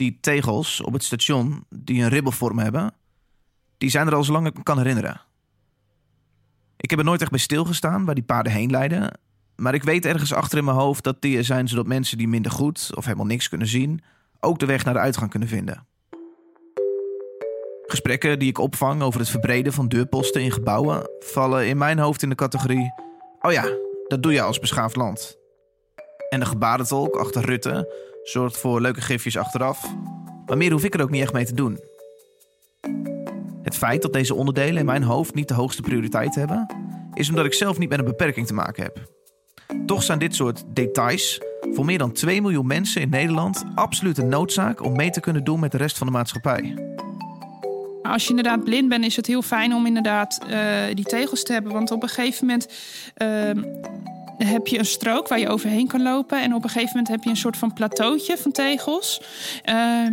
Die tegels op het station die een ribbelvorm hebben, die zijn er al zolang ik me kan herinneren. Ik heb er nooit echt bij stilgestaan waar die paden heen leiden. Maar ik weet ergens achter in mijn hoofd dat die er zijn zodat mensen die minder goed of helemaal niks kunnen zien, ook de weg naar de uitgang kunnen vinden. Gesprekken die ik opvang over het verbreden van deurposten in gebouwen vallen in mijn hoofd in de categorie: oh ja, dat doe je als beschaafd land. En de gebarentolk achter Rutte zorgt voor leuke gifjes achteraf. Maar meer hoef ik er ook niet echt mee te doen. Het feit dat deze onderdelen in mijn hoofd niet de hoogste prioriteit hebben, is omdat ik zelf niet met een beperking te maken heb. Toch zijn dit soort details voor meer dan 2 miljoen mensen in Nederland absoluut een noodzaak om mee te kunnen doen met de rest van de maatschappij. Als je inderdaad blind bent, is het heel fijn om inderdaad uh, die tegels te hebben. Want op een gegeven moment uh, heb je een strook waar je overheen kan lopen. En op een gegeven moment heb je een soort van plateautje van tegels. Uh,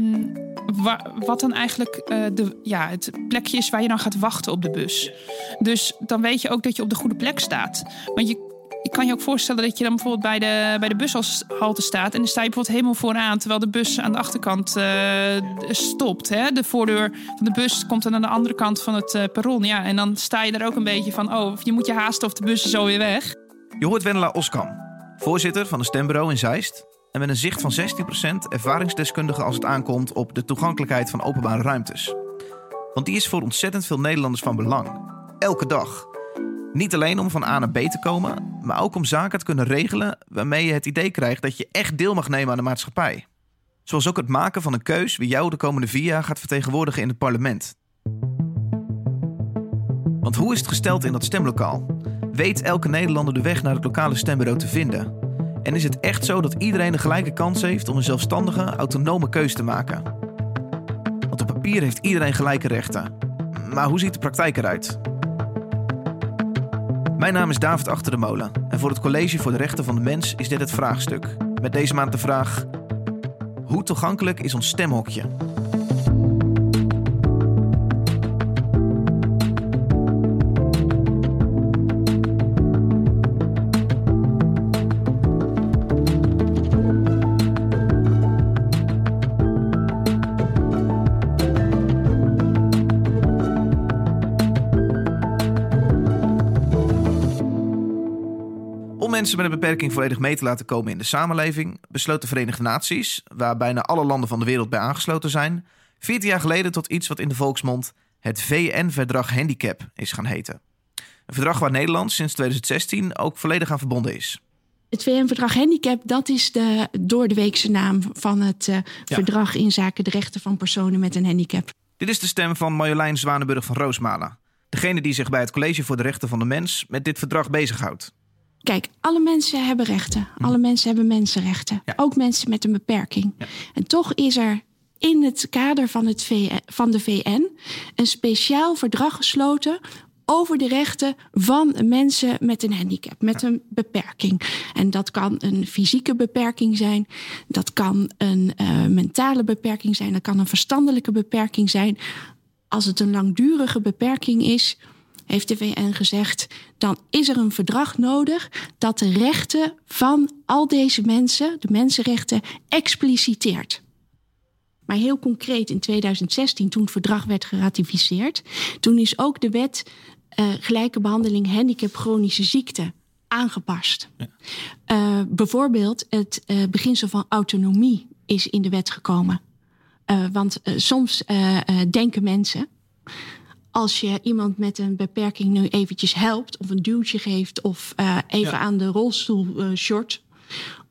wat dan eigenlijk uh, de, ja, het plekje is waar je dan gaat wachten op de bus. Dus dan weet je ook dat je op de goede plek staat. Want je ik kan je ook voorstellen dat je dan bijvoorbeeld bij de, bij de bushalte staat. En dan sta je bijvoorbeeld helemaal vooraan. Terwijl de bus aan de achterkant uh, stopt. Hè? De voordeur van de bus komt dan aan de andere kant van het uh, perron. Ja, en dan sta je er ook een beetje van. Oh, je moet je haasten of de bus is alweer weg. Je hoort Wendela Oskam, voorzitter van een stembureau in Zeist. En met een zicht van 16% ervaringsdeskundige als het aankomt op de toegankelijkheid van openbare ruimtes. Want die is voor ontzettend veel Nederlanders van belang. Elke dag. Niet alleen om van A naar B te komen, maar ook om zaken te kunnen regelen waarmee je het idee krijgt dat je echt deel mag nemen aan de maatschappij. Zoals ook het maken van een keus wie jou de komende vier jaar gaat vertegenwoordigen in het parlement. Want hoe is het gesteld in dat stemlokaal? Weet elke Nederlander de weg naar het lokale stembureau te vinden? En is het echt zo dat iedereen de gelijke kans heeft om een zelfstandige, autonome keus te maken? Want op papier heeft iedereen gelijke rechten. Maar hoe ziet de praktijk eruit? Mijn naam is David Achter de Molen en voor het College voor de Rechten van de Mens is dit het vraagstuk. Met deze maand de vraag: Hoe toegankelijk is ons stemhokje? Mensen met een beperking volledig mee te laten komen in de samenleving, besloot de Verenigde Naties, waar bijna alle landen van de wereld bij aangesloten zijn, 14 jaar geleden tot iets wat in de volksmond het VN-verdrag Handicap is gaan heten. Een verdrag waar Nederland sinds 2016 ook volledig aan verbonden is. Het VN-verdrag Handicap, dat is de door de weekse naam van het uh, verdrag in zaken de rechten van personen met een handicap. Dit is de stem van Marjolein Zwanenburg van Roosmalen. Degene die zich bij het College voor de Rechten van de Mens met dit verdrag bezighoudt. Kijk, alle mensen hebben rechten. Hm. Alle mensen hebben mensenrechten. Ook mensen met een beperking. En toch is er in het kader van, het VN, van de VN een speciaal verdrag gesloten over de rechten van mensen met een handicap, met een beperking. En dat kan een fysieke beperking zijn, dat kan een uh, mentale beperking zijn, dat kan een verstandelijke beperking zijn. Als het een langdurige beperking is, heeft de VN gezegd, dan is er een verdrag nodig dat de rechten van al deze mensen, de mensenrechten, expliciteert. Maar heel concreet in 2016, toen het verdrag werd geratificeerd, toen is ook de wet uh, gelijke behandeling handicap chronische ziekte aangepast. Ja. Uh, bijvoorbeeld het uh, beginsel van autonomie is in de wet gekomen. want soms denken mensen als je iemand met een beperking nu eventjes helpt, of een duwtje geeft, of uh, even aan de rolstoel uh, short.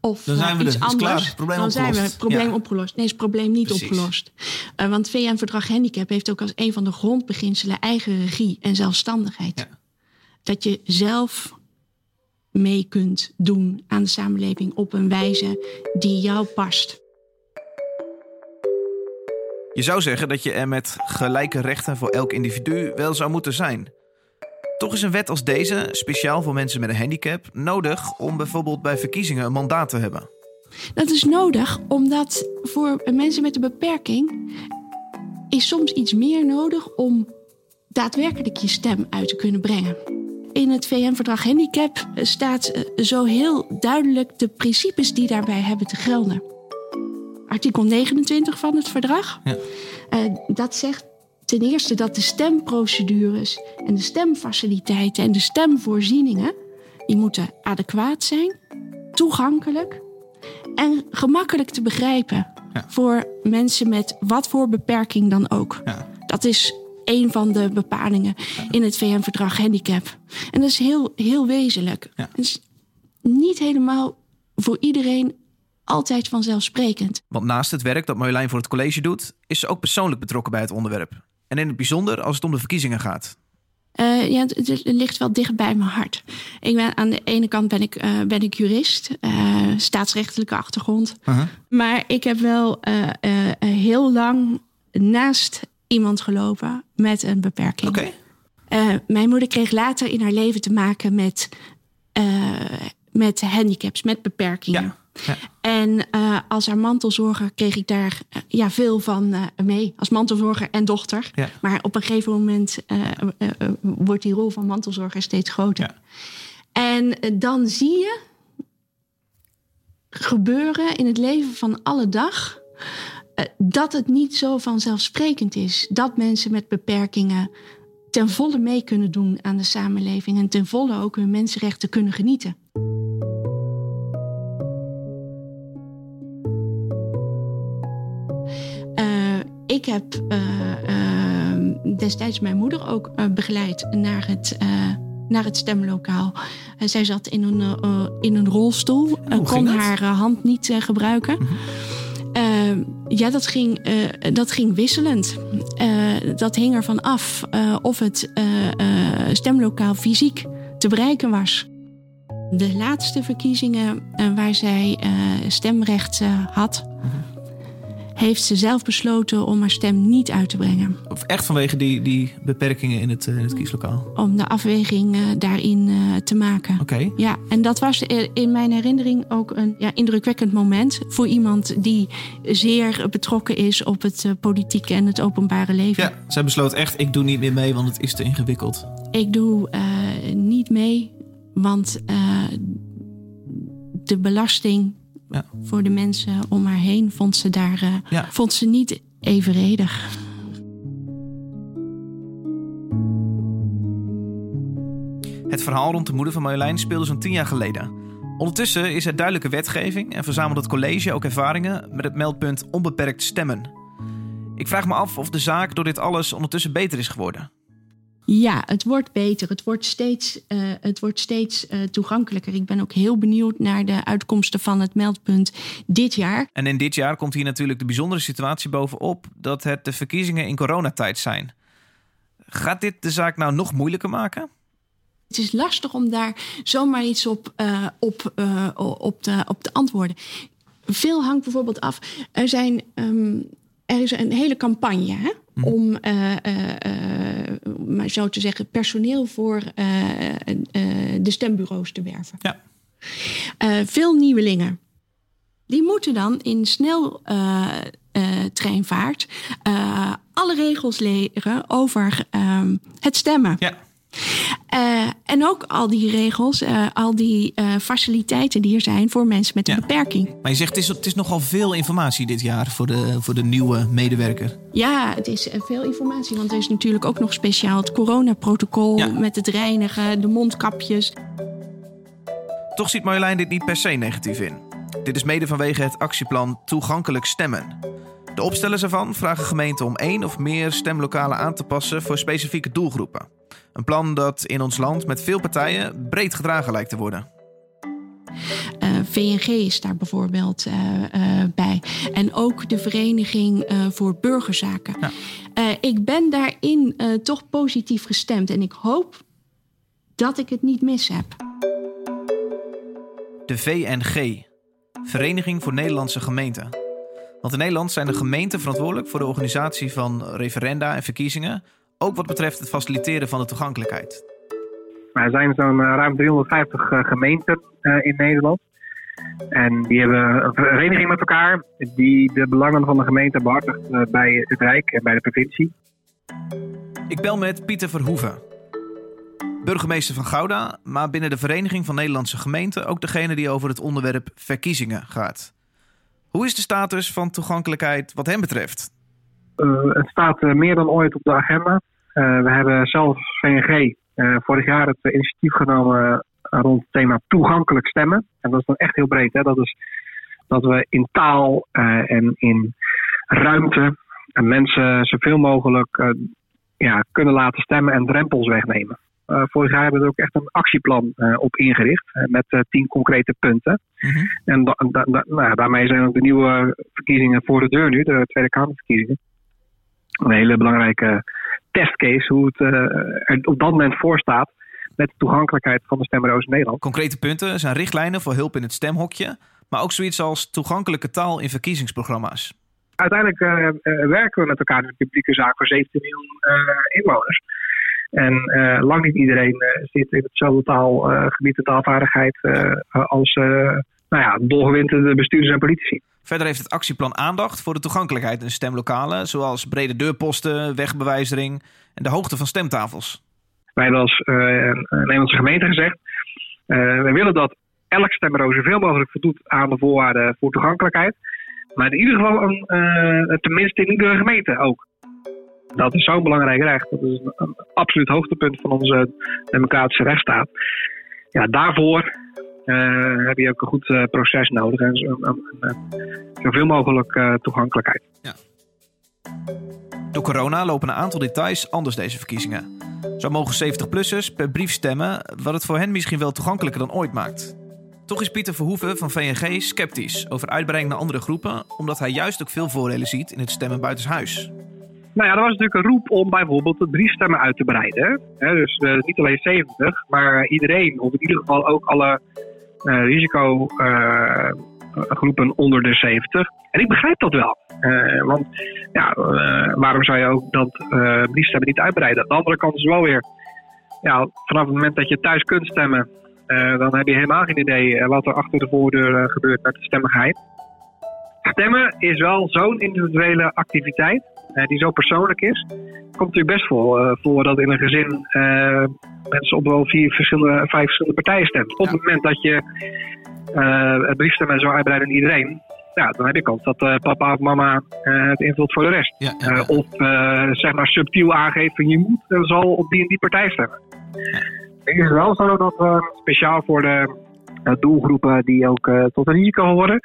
Of dan zijn we iets er. anders. Klaar. Probleem dan opgelost. zijn we het probleem ja. opgelost. Nee, is het probleem niet Precies. opgelost. Uh, want VN-verdrag Handicap heeft ook als een van de grondbeginselen eigen regie en zelfstandigheid. Ja. Dat je zelf mee kunt doen aan de samenleving op een wijze die jou past. Je zou zeggen dat je er met gelijke rechten voor elk individu wel zou moeten zijn. Toch is een wet als deze, speciaal voor mensen met een handicap, nodig om bijvoorbeeld bij verkiezingen een mandaat te hebben. Dat is nodig omdat voor mensen met een beperking is soms iets meer nodig om daadwerkelijk je stem uit te kunnen brengen. In het VN-verdrag Handicap staat zo heel duidelijk de principes die daarbij hebben te gelden. Artikel 29 van het verdrag. Ja. dat zegt ten eerste dat de stemprocedures en de stemfaciliteiten en de stemvoorzieningen, die moeten adequaat zijn, toegankelijk en gemakkelijk te begrijpen voor mensen met wat voor beperking dan ook. Ja. Dat is een van de bepalingen in het VN-verdrag handicap. En dat is heel, heel wezenlijk. Ja. is niet helemaal voor iedereen altijd vanzelfsprekend. Want naast het werk dat Marjolein voor het college doet, is ze ook persoonlijk betrokken bij het onderwerp. En in het bijzonder als het om de verkiezingen gaat. Uh, ja, het, ligt wel dicht bij mijn hart. Ik ben, aan de ene kant ben ik, uh, ben ik jurist, uh, staatsrechtelijke achtergrond. -huh. Maar ik heb wel heel lang naast iemand gelopen met een beperking. Okay. mijn moeder kreeg later in haar leven te maken met, met handicaps, met beperkingen. Ja. En uh, als haar mantelzorger kreeg ik daar uh, ja, veel van uh, mee. Als mantelzorger en dochter. Ja. Maar op een gegeven moment wordt die rol van mantelzorger steeds groter. Ja. En dan zie je gebeuren in het leven van alle dag. dat het niet zo vanzelfsprekend is dat mensen met beperkingen ten volle mee kunnen doen aan de samenleving en ten volle ook hun mensenrechten kunnen genieten. Ik heb uh, uh, destijds mijn moeder ook uh, begeleid naar het, naar het stemlokaal. zij zat in een, in een rolstoel, kon haar hand niet gebruiken. Mm -hmm. ja, dat ging, dat ging wisselend. dat hing ervan af of het stemlokaal fysiek te bereiken was. De laatste verkiezingen waar zij stemrecht had, mm heeft ze zelf besloten om haar stem niet uit te brengen. Of echt vanwege die, die beperkingen in het, uh, het kieslokaal? Om de afweging uh, daarin uh, te maken. Oké. Ja, en dat was in mijn herinnering ook een ja, indrukwekkend moment voor iemand die zeer betrokken is op het politieke en het openbare leven. Ja, zij besloot echt: ik doe niet meer mee, want het is te ingewikkeld. Ik doe niet mee, want de belasting ja. voor de mensen om haar heen vond ze daar uh, vond ze niet evenredig. Het verhaal rond de moeder van Marjolein speelde zo'n tien jaar geleden. Ondertussen is er duidelijke wetgeving en verzamelt het college ook ervaringen met het meldpunt onbeperkt stemmen. Ik vraag me af of de zaak door dit alles ondertussen beter is geworden. Ja, het wordt beter. Het wordt steeds, uh, het wordt steeds uh, toegankelijker. Ik ben ook heel benieuwd naar de uitkomsten van het meldpunt dit jaar. En in dit jaar komt hier natuurlijk de bijzondere situatie bovenop dat het de verkiezingen in coronatijd zijn. Gaat dit de zaak nou nog moeilijker maken? Het is lastig om daar zomaar iets op, uh, op, op, te, op te antwoorden. Veel hangt bijvoorbeeld af. Er, zijn, um, er is een hele campagne. Hè? Mhm. om, uh, uh, maar zo te zeggen, personeel voor de stembureaus te werven. Ja. veel nieuwelingen. Die moeten dan in snel treinvaart alle regels leren over ehm, het stemmen. Ja. Uh, en ook al die regels, uh, al die uh, faciliteiten die er zijn voor mensen met een ja. beperking. Maar je zegt het is, het is nogal veel informatie dit jaar voor de, voor de nieuwe medewerker. Ja, het is veel informatie. Want er is natuurlijk ook nog speciaal het coronaprotocol ja. met het reinigen, de mondkapjes. Toch ziet Marjolein dit niet per se negatief in. Dit is mede vanwege het actieplan Toegankelijk Stemmen. De opstellers ervan vragen gemeenten om één of meer stemlokalen aan te passen voor specifieke doelgroepen. Een plan dat in ons land met veel partijen breed gedragen lijkt te worden. Uh, eh, VNG is daar bijvoorbeeld uh, uh, bij. En ook de Vereniging voor Burgerzaken. Ja. ik ben daarin toch positief gestemd en ik hoop dat ik het niet mis heb. De VNG, Vereniging voor Nederlandse Gemeenten. Want in Nederland zijn de gemeenten verantwoordelijk voor de organisatie van referenda en verkiezingen, ook wat betreft het faciliteren van de toegankelijkheid. Er zijn zo'n eh, ruim 350 eh, gemeenten eh, in Nederland. En die hebben een vereniging met elkaar die de belangen van de gemeente behartigt bij het Rijk en bij de provincie. Ik bel met Pieter Verhoeven, burgemeester van Gouda, maar binnen de Vereniging van Nederlandse Gemeenten ook degene die over het onderwerp verkiezingen gaat. Hoe is de status van toegankelijkheid wat hem betreft? Het staat meer dan ooit op de agenda. we hebben zelf VNG vorig jaar het initiatief genomen rond het thema toegankelijk stemmen. En dat is dan echt heel breed. Hè? Dat is dat we in taal en in ruimte en mensen zoveel mogelijk ja, kunnen laten stemmen en drempels wegnemen. Uh, vorig jaar hebben we er ook echt een actieplan uh, op ingericht. Met tien concrete punten. Mhm. En da da da nou, daarmee zijn ook de nieuwe verkiezingen voor de deur nu, de Tweede Kamerverkiezingen. Een hele belangrijke testcase hoe het er op dat moment voor staat met de toegankelijkheid van de stemroos in Nederland. Concrete punten zijn richtlijnen voor hulp in het stemhokje, maar ook zoiets als toegankelijke taal in verkiezingsprogramma's. Uiteindelijk werken we met elkaar in de publieke zaak voor 17 miljoen inwoners. En uh, lang niet iedereen uh, zit in hetzelfde taalgebied en taalvaardigheid uh, als nou ja, dolgewinterde bestuurders en politici. Verder heeft het actieplan aandacht voor de toegankelijkheid in stemlokalen, zoals brede deurposten, wegbewijzering en de hoogte van stemtafels. Wij hebben als Nederlandse gemeente gezegd, wij willen dat elk stembureau zoveel mogelijk voldoet aan de voorwaarden voor toegankelijkheid. Maar in ieder geval een, tenminste in iedere gemeente ook. Dat is zo'n belangrijk recht. Dat is een, absoluut hoogtepunt van onze democratische rechtsstaat. Ja, daarvoor uh, heb je ook een goed uh, proces nodig en zoveel mogelijk toegankelijkheid. Ja. Door corona lopen een aantal details anders deze verkiezingen. Zo mogen 70-plussers per brief stemmen, wat het voor hen misschien wel toegankelijker dan ooit maakt. Toch is Pieter Verhoeven van VNG sceptisch over uitbreiding naar andere groepen, omdat hij juist ook veel voordelen ziet in het stemmen buitenshuis. Nou ja, er was natuurlijk een roep om bijvoorbeeld de drie stemmen uit te breiden. dus uh, niet alleen 70, maar iedereen, of in ieder geval ook alle risicogroepen onder de 70. En ik begrijp dat wel. want ja, waarom zou je ook dat briefstemmen niet uitbreiden? Aan de andere kant is wel weer, ja, vanaf het moment dat je thuis kunt stemmen, dan heb je helemaal geen idee wat er achter de voordeur gebeurt met de stemmigheid. Stemmen is wel zo'n individuele activiteit uh, die zo persoonlijk is. Komt natuurlijk best voor, uh, voor dat in een gezin uh, mensen op wel vier verschillende, vijf verschillende partijen stemt. Op het moment dat je het briefstemmen zo uitbreidt aan iedereen, ja, dan heb je kans dat papa of mama het invult voor de rest. Ja, of zeg maar subtiel aangeven, je moet zal op die en die partij stemmen. Het is wel zo dat we speciaal voor de eh, doelgroepen die ook eh, tot een risico horen,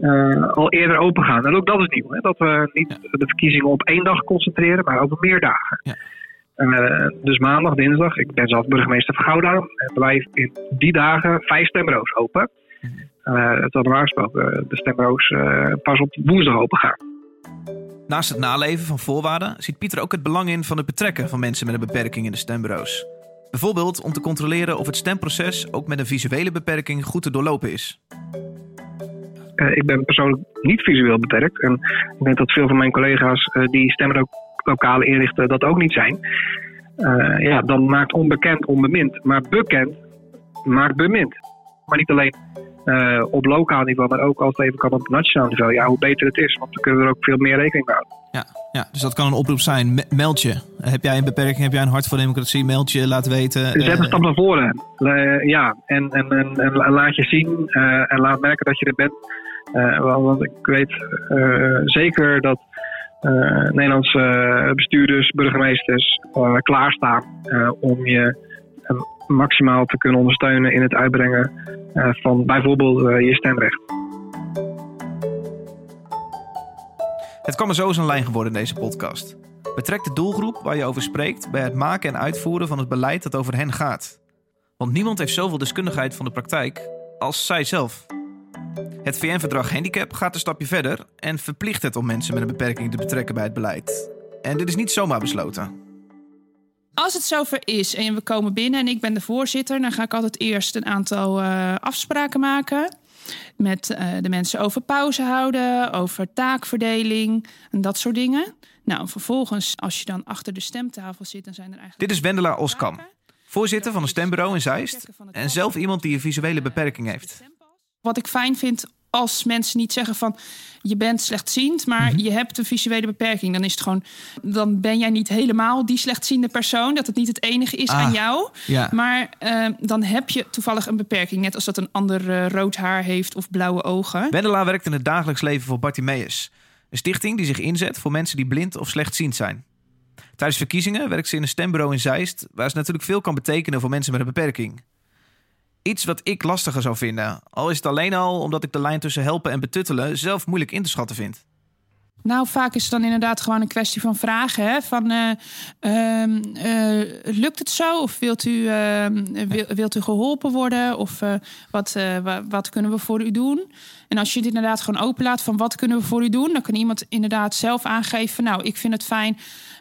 eh, al eerder open gaan. En ook dat is nieuw, hè, dat we niet de verkiezingen op één dag concentreren, maar over meer dagen. Ja. Uh, dus maandag, dinsdag, ik ben zelf burgemeester van Gouda. Hebben wij in die dagen vijf stembureaus open. Uh, het had normaal gesproken de stembureaus uh, pas op woensdag open gaan. Naast het naleven van voorwaarden ziet Pieter ook het belang in van het betrekken van mensen met een beperking in de stembureaus. Bijvoorbeeld om te controleren of het stemproces ook met een visuele beperking goed te doorlopen is. Uh, ik ben persoonlijk niet visueel beperkt. En ik denk dat veel van mijn collega's uh, die stemlokalen inrichten dat ook niet zijn. Uh, ja, dan maakt onbekend onbemind. Maar bekend maakt bemind. Maar niet alleen op lokaal niveau, maar ook als het even kan op nationaal niveau. Ja, hoe beter het is, want dan kunnen we er ook veel meer rekening mee houden. Ja, dus dat kan een oproep zijn. meld je. Heb jij een beperking, heb jij een hart voor democratie? Meld je, laat weten. Zet een stap naar voren. Uh, ja, en, en, en, en, laat je zien en laat merken dat je er bent. want ik weet zeker dat Nederlandse bestuurders, burgemeesters klaarstaan om je maximaal te kunnen ondersteunen in het uitbrengen van bijvoorbeeld je stemrecht. Het kwam er zo een lijn geworden in deze podcast. Betrek de doelgroep waar je over spreekt bij het maken en uitvoeren van het beleid dat over hen gaat. Want niemand heeft zoveel deskundigheid van de praktijk als zij zelf. Het VN-verdrag Handicap gaat een stapje verder en verplicht het om mensen met een beperking te betrekken bij het beleid. En dit is niet zomaar besloten. Als het zover is en we komen binnen en ik ben de voorzitter, dan ga ik altijd eerst een aantal uh, afspraken maken. Met uh, de mensen over pauze houden, over taakverdeling en dat soort dingen. Nou, vervolgens, als je dan achter de stemtafel zit, dan zijn er eigenlijk. Dit is Wendela Oskam, voorzitter van een stembureau in Zeist. En zelf iemand die een visuele beperking heeft. Wat ik fijn vind als mensen niet zeggen van je bent slechtziend, maar Mhm. je hebt een visuele beperking. Dan is het gewoon, dan ben jij niet helemaal die slechtziende persoon. Dat het niet het enige is Ah, aan jou. ja. Maar eh, dan heb je toevallig een beperking. Net als dat een ander eh, rood haar heeft of blauwe ogen. Wendela werkt in het dagelijks leven voor Bartimeus. Een stichting die zich inzet voor mensen die blind of slechtziend zijn. Tijdens verkiezingen werkt ze in een stembureau in Zeist... waar ze natuurlijk veel kan betekenen voor mensen met een beperking. Iets wat ik lastiger zou vinden. Al is het alleen al omdat ik de lijn tussen helpen en betuttelen... zelf moeilijk in te schatten vind. Nou, vaak is het dan inderdaad gewoon een kwestie van vragen. Hè? Van, eh, ehm, eh, lukt het zo? Of wilt u, wil- wilt u geholpen worden? Of eh, wat, wa- wat kunnen we voor u doen? En als je het inderdaad gewoon openlaat van wat kunnen we voor u doen... dan kan iemand inderdaad zelf aangeven... nou, ik vind het fijn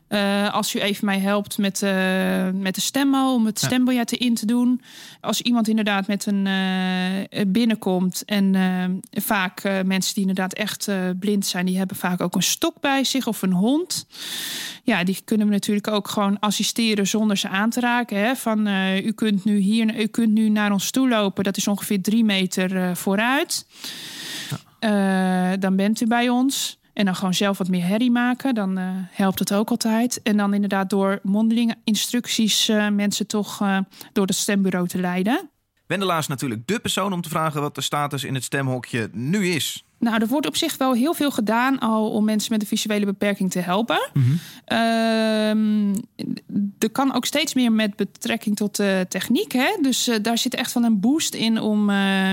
eh, als u even mij helpt met, eh, met de stemmo... om het stembiljet in te doen. Als iemand inderdaad met een eh, binnenkomt... en vaak mensen die inderdaad echt blind zijn... die hebben vaak ook een stok bij zich of een hond. Ja, die kunnen we natuurlijk ook gewoon assisteren zonder ze aan te raken. Hè? Van, u, kunt nu hier, u kunt nu naar ons toe lopen. Dat is ongeveer drie meter vooruit. Dan bent u bij ons. En dan gewoon zelf wat meer herrie maken. Dan eh, helpt het ook altijd. En dan inderdaad door mondelinge instructies... eh, mensen toch eh, door het stembureau te leiden. Wendela is natuurlijk dé persoon om te vragen... wat de status in het stemhokje nu is. Nou, er wordt op zich wel heel veel gedaan al om mensen met een visuele beperking te helpen. Ehm, er kan ook steeds meer met betrekking tot de techniek. Hè? Dus daar zit echt wel een boost in om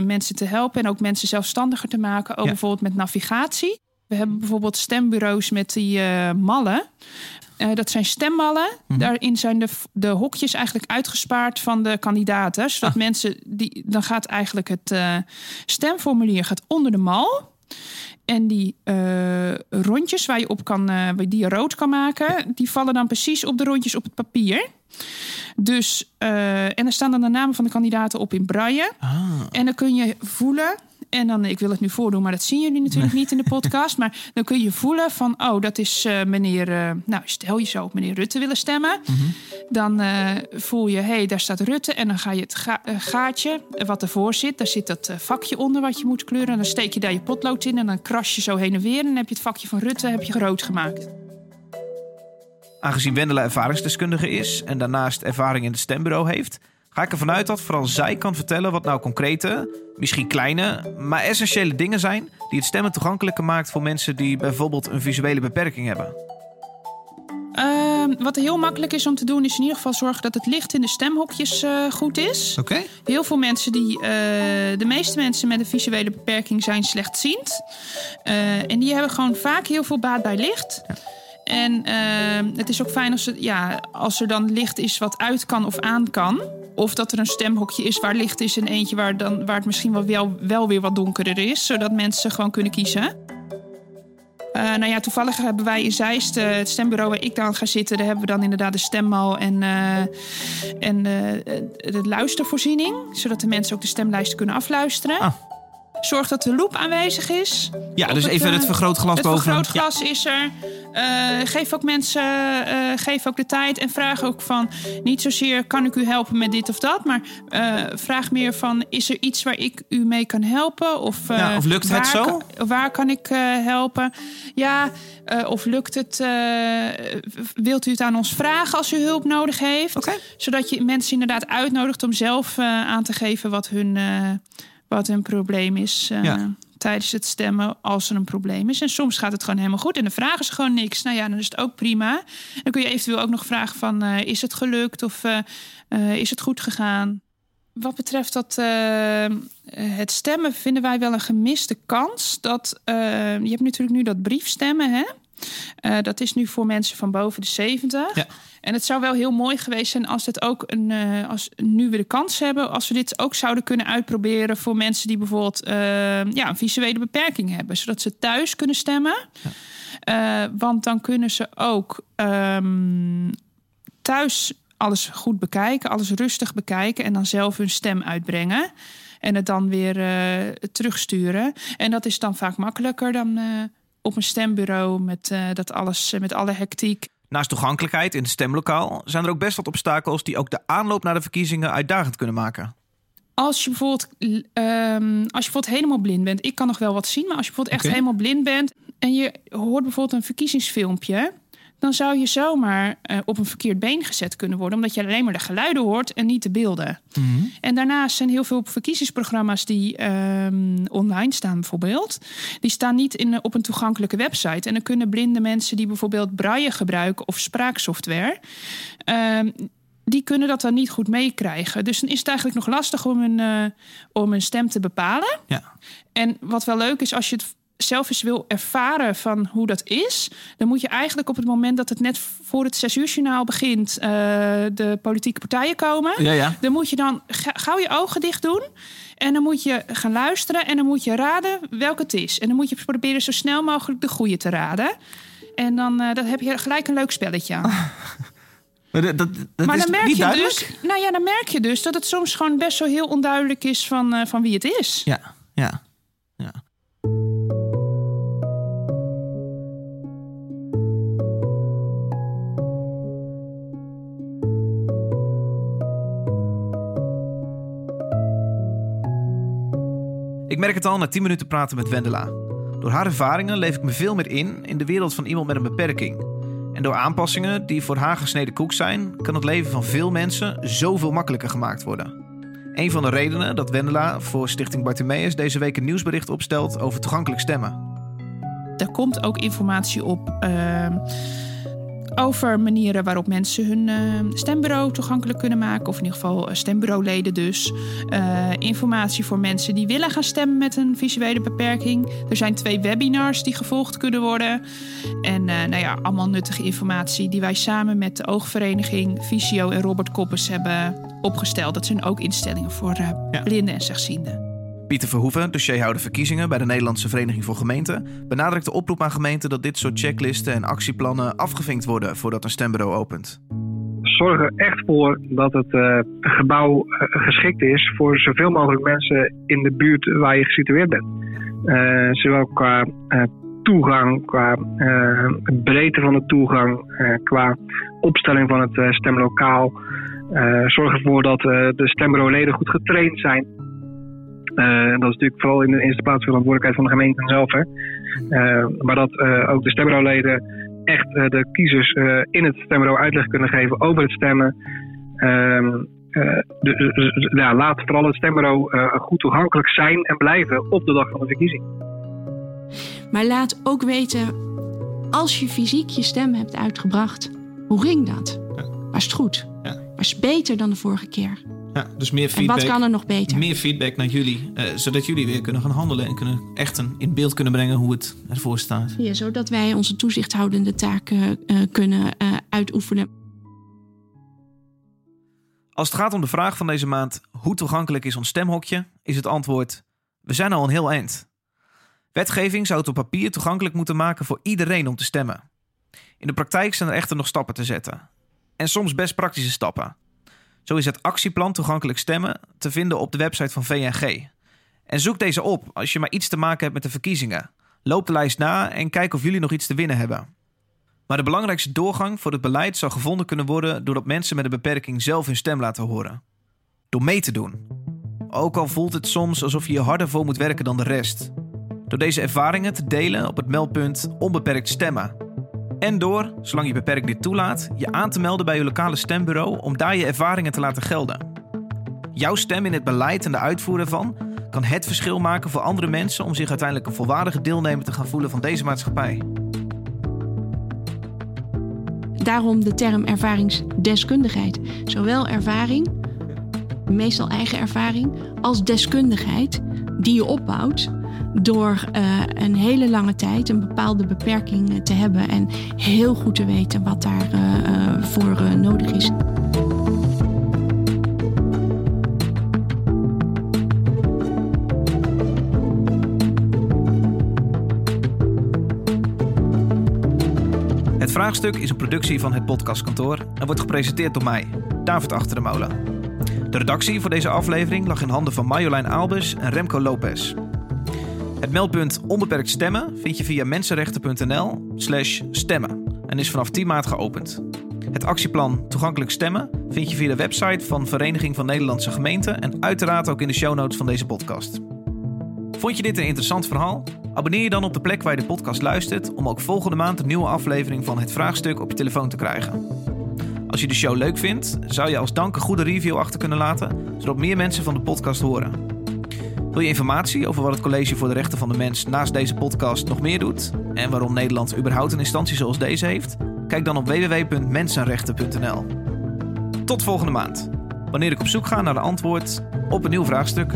mensen te helpen en ook mensen zelfstandiger te maken. Ook Ja. bijvoorbeeld met navigatie. We hebben bijvoorbeeld stembureaus met die eh, mallen. Eh, dat zijn stemmallen. Daarin zijn de, de hokjes eigenlijk uitgespaard van de kandidaten. Zodat mensen die. Dan gaat eigenlijk het eh, stemformulier gaat onder de mal. En die rondjes waar je op kan, eh, die je rood kan maken, die vallen dan precies op de rondjes op het papier. Dus, en er staan dan de namen van de kandidaten op in braille. En dan kun je voelen. En dan, ik wil het nu voordoen, maar dat zien jullie natuurlijk niet in de podcast. Maar dan kun je voelen van, oh, dat is eh, meneer. eh, nou, stel je zou op meneer Rutte willen stemmen. Dan eh, voel je, hé, hey, daar staat Rutte. En dan ga je het ga- gaatje wat ervoor zit. Daar zit dat vakje onder wat je moet kleuren. En dan steek je daar je potlood in. En dan kras je zo heen en weer. En dan heb je het vakje van Rutte heb je rood gemaakt. Aangezien Wendela ervaringsdeskundige is... en daarnaast ervaring in het stembureau heeft... ga ik ervan uit dat vooral zij kan vertellen... wat nou concrete, misschien kleine, maar essentiële dingen zijn... die het stemmen toegankelijker maakt voor mensen... die bijvoorbeeld een visuele beperking hebben. Ehm, wat heel makkelijk is om te doen, is in ieder geval zorgen dat het licht in de stemhokjes eh, goed is. Oké. Heel veel mensen die. eh, de meeste mensen met een visuele beperking zijn slechtziend. Eh, en die hebben gewoon vaak heel veel baat bij licht. En ehm, het is ook fijn als, ja, als er dan licht is wat uit kan of aan kan. Of dat er een stemhokje is waar licht is en eentje waar, dan, waar het misschien wel, wel, wel weer wat donkerder is. Zodat mensen gewoon kunnen kiezen. Eh, nou ja, toevallig hebben wij in Zeist, eh, het stembureau waar ik dan ga zitten, daar hebben we dan inderdaad de stemmal en, eh, en de luistervoorziening. Zodat de mensen ook de stemlijsten kunnen afluisteren. Ah. Zorg dat de loop aanwezig is. Ja, dus even eh, het vergrootglas het boven. vergrootglas is er. Eh, geef ook mensen eh, geef ook de tijd en vraag ook van... niet zozeer kan ik u helpen met dit of dat... maar vraag meer van is er iets waar ik u mee kan helpen? Of, Ja, of lukt het zo? kan- waar kan ik helpen? Ja, of lukt het... wilt u het aan ons vragen als u hulp nodig heeft? Zodat je mensen inderdaad uitnodigt om zelf aan te geven... wat hun, wat hun probleem is eh, Ja. tijdens het stemmen als er een probleem is. En soms gaat het gewoon helemaal goed en dan vragen ze gewoon niks. Nou ja, dan is het ook prima. Dan kun je eventueel ook nog vragen van... eh, is het gelukt of eh, is het goed gegaan? Wat betreft dat, het stemmen vinden wij wel een gemiste kans. Dat, je hebt natuurlijk nu dat briefstemmen, hè? Eh, dat is nu voor mensen van boven de 70. Ja. En het zou wel heel mooi geweest zijn als het ook een, eh, als nu we de kans hebben, als we dit ook zouden kunnen uitproberen voor mensen die bijvoorbeeld eh, ja, een visuele beperking hebben, zodat ze thuis kunnen stemmen. Eh, want dan kunnen ze ook ehm, thuis alles goed bekijken, alles rustig bekijken en dan zelf hun stem uitbrengen. En het dan weer terugsturen. En dat is dan vaak makkelijker dan op een stembureau met eh, dat alles, eh, met alle hectiek. Naast toegankelijkheid in het stemlokaal zijn er ook best wat obstakels die ook de aanloop naar de verkiezingen uitdagend kunnen maken. als je bijvoorbeeld, ehm, als je bijvoorbeeld helemaal blind bent, ik kan nog wel wat zien, maar als je bijvoorbeeld echt helemaal blind bent en je hoort bijvoorbeeld een verkiezingsfilmpje, dan zou je zomaar eh, op een verkeerd been gezet kunnen worden, omdat je alleen maar de geluiden hoort en niet de beelden. En daarnaast zijn heel veel verkiezingsprogramma's die ehm, online staan, bijvoorbeeld, die staan niet in, op een toegankelijke website. En dan kunnen blinde mensen die bijvoorbeeld braille gebruiken of spraaksoftware. ehm, die kunnen dat dan niet goed meekrijgen. Dus dan is het eigenlijk nog lastig om een, eh, om een stem te bepalen. Ja. En wat wel leuk is, als je het zelf eens wil ervaren van hoe dat is... dan moet je eigenlijk op het moment dat het net voor het zes uur journaal begint... eh, de politieke partijen komen... Ja, ja. dan moet je dan ga- gauw je ogen dicht doen... En dan moet je gaan luisteren en dan moet je raden welke het is. En dan moet je proberen zo snel mogelijk de goede te raden. En dan, eh, dan heb je gelijk een leuk spelletje aan. Maar dat, dat, dat dan merk je duidelijk. dus, nou ja, dan merk je dus dat het soms gewoon best wel heel onduidelijk is van, eh, van wie het is. Ja, ja. Merk het al na 10 minuten praten met Wendela. Door haar ervaringen leef ik me veel meer in in de wereld van iemand met een beperking. En door aanpassingen die voor haar gesneden koek zijn, kan het leven van veel mensen zoveel makkelijker gemaakt worden. Een van de redenen dat Wendela voor Stichting Bartimeus deze week een nieuwsbericht opstelt over toegankelijk stemmen. Er komt ook informatie op eh, over manieren waarop mensen hun eh, stembureau toegankelijk kunnen maken. Of in ieder geval eh, stembureauleden dus. Eh, informatie voor mensen die willen gaan stemmen met een visuele beperking. Er zijn twee webinars die gevolgd kunnen worden. En nou ja, allemaal nuttige informatie die wij samen met de Oogvereniging Visio en Robert Koppes hebben opgesteld. Dat zijn ook instellingen voor blinden en slechtzienden. Pieter Verhoeven, dossierhouder verkiezingen bij de Nederlandse Vereniging voor Gemeenten, benadrukt de oproep aan gemeenten dat dit soort checklisten en actieplannen afgevinkt worden voordat een stembureau opent. Zorg er echt voor dat het eh, gebouw eh, geschikt is voor zoveel mogelijk mensen in de buurt waar je gesitueerd bent. Eh, zowel qua toegang, qua breedte van de toegang, qua opstelling van het stemlokaal. Zorg ervoor dat de stembureauleden goed getraind zijn. Eh, dat is natuurlijk vooral in de eerste plaats verantwoordelijkheid van de gemeente zelf. Hè. Eh, maar dat eh, ook de stembureauleden echt eh, de kiezers eh, in het stembureau uitleg kunnen geven over het stemmen. Ehm, eh, dus, dus, ja, laat vooral het stembureau eh, goed toegankelijk zijn en blijven op de dag van de verkiezing. Maar laat ook weten, als je fysiek je stem hebt uitgebracht, hoe ging dat? Was het goed? Ja. Was het beter dan de vorige keer? Ja, dus meer En feedback, wat kan er nog beter? meer feedback naar jullie, eh, zodat jullie weer kunnen gaan handelen en kunnen echt een, in beeld kunnen brengen hoe het ervoor staat. Ja, zodat wij onze toezichthoudende taken eh, kunnen eh, uitoefenen. Als het gaat om de vraag van deze maand hoe toegankelijk is ons stemhokje, is het antwoord: we zijn al een heel eind. Wetgeving zou het op papier toegankelijk moeten maken voor iedereen om te stemmen. In de praktijk zijn er echter nog stappen te zetten. En soms best praktische stappen. Zo is het actieplan toegankelijk stemmen te vinden op de website van VNG. En zoek deze op als je maar iets te maken hebt met de verkiezingen. Loop de lijst na en kijk of jullie nog iets te winnen hebben. Maar de belangrijkste doorgang voor het beleid zou gevonden kunnen worden doordat mensen met een beperking zelf hun stem laten horen. Door mee te doen. Ook al voelt het soms alsof je je harder voor moet werken dan de rest. Door deze ervaringen te delen op het meldpunt Onbeperkt Stemmen. En door, zolang je beperkt dit toelaat, je aan te melden bij je lokale stembureau om daar je ervaringen te laten gelden. Jouw stem in het beleid en de uitvoer ervan kan het verschil maken voor andere mensen om zich uiteindelijk een volwaardige deelnemer te gaan voelen van deze maatschappij. Daarom de term ervaringsdeskundigheid. Zowel ervaring, meestal eigen ervaring, als deskundigheid die je opbouwt door eh, een hele lange tijd een bepaalde beperking eh, te hebben en heel goed te weten wat daarvoor voor voor eh, nodig is. Het vraagstuk is een productie van het podcastkantoor en wordt gepresenteerd door mij, David Achter de Molen. De redactie voor deze aflevering lag in handen van Marjolein Aalbers en Remco Lopez. Het meldpunt Onbeperkt Stemmen vind je via mensenrechten.nl slash stemmen en is vanaf 10 maart geopend. Het actieplan Toegankelijk Stemmen vind je via de website van Vereniging van Nederlandse Gemeenten en uiteraard ook in de show notes van deze podcast. Vond je dit een interessant verhaal? Abonneer je dan op de plek waar je de podcast luistert om ook volgende maand een nieuwe aflevering van Het Vraagstuk op je telefoon te krijgen. Als je de show leuk vindt, zou je als dank een goede review achter kunnen laten, zodat meer mensen van de podcast horen. Wil je informatie over wat het College voor de Rechten van de Mens naast deze podcast nog meer doet en waarom Nederland überhaupt een instantie zoals deze heeft? Kijk dan op www.mensenrechten.nl. Tot volgende maand, wanneer ik op zoek ga naar de antwoord op een nieuw vraagstuk.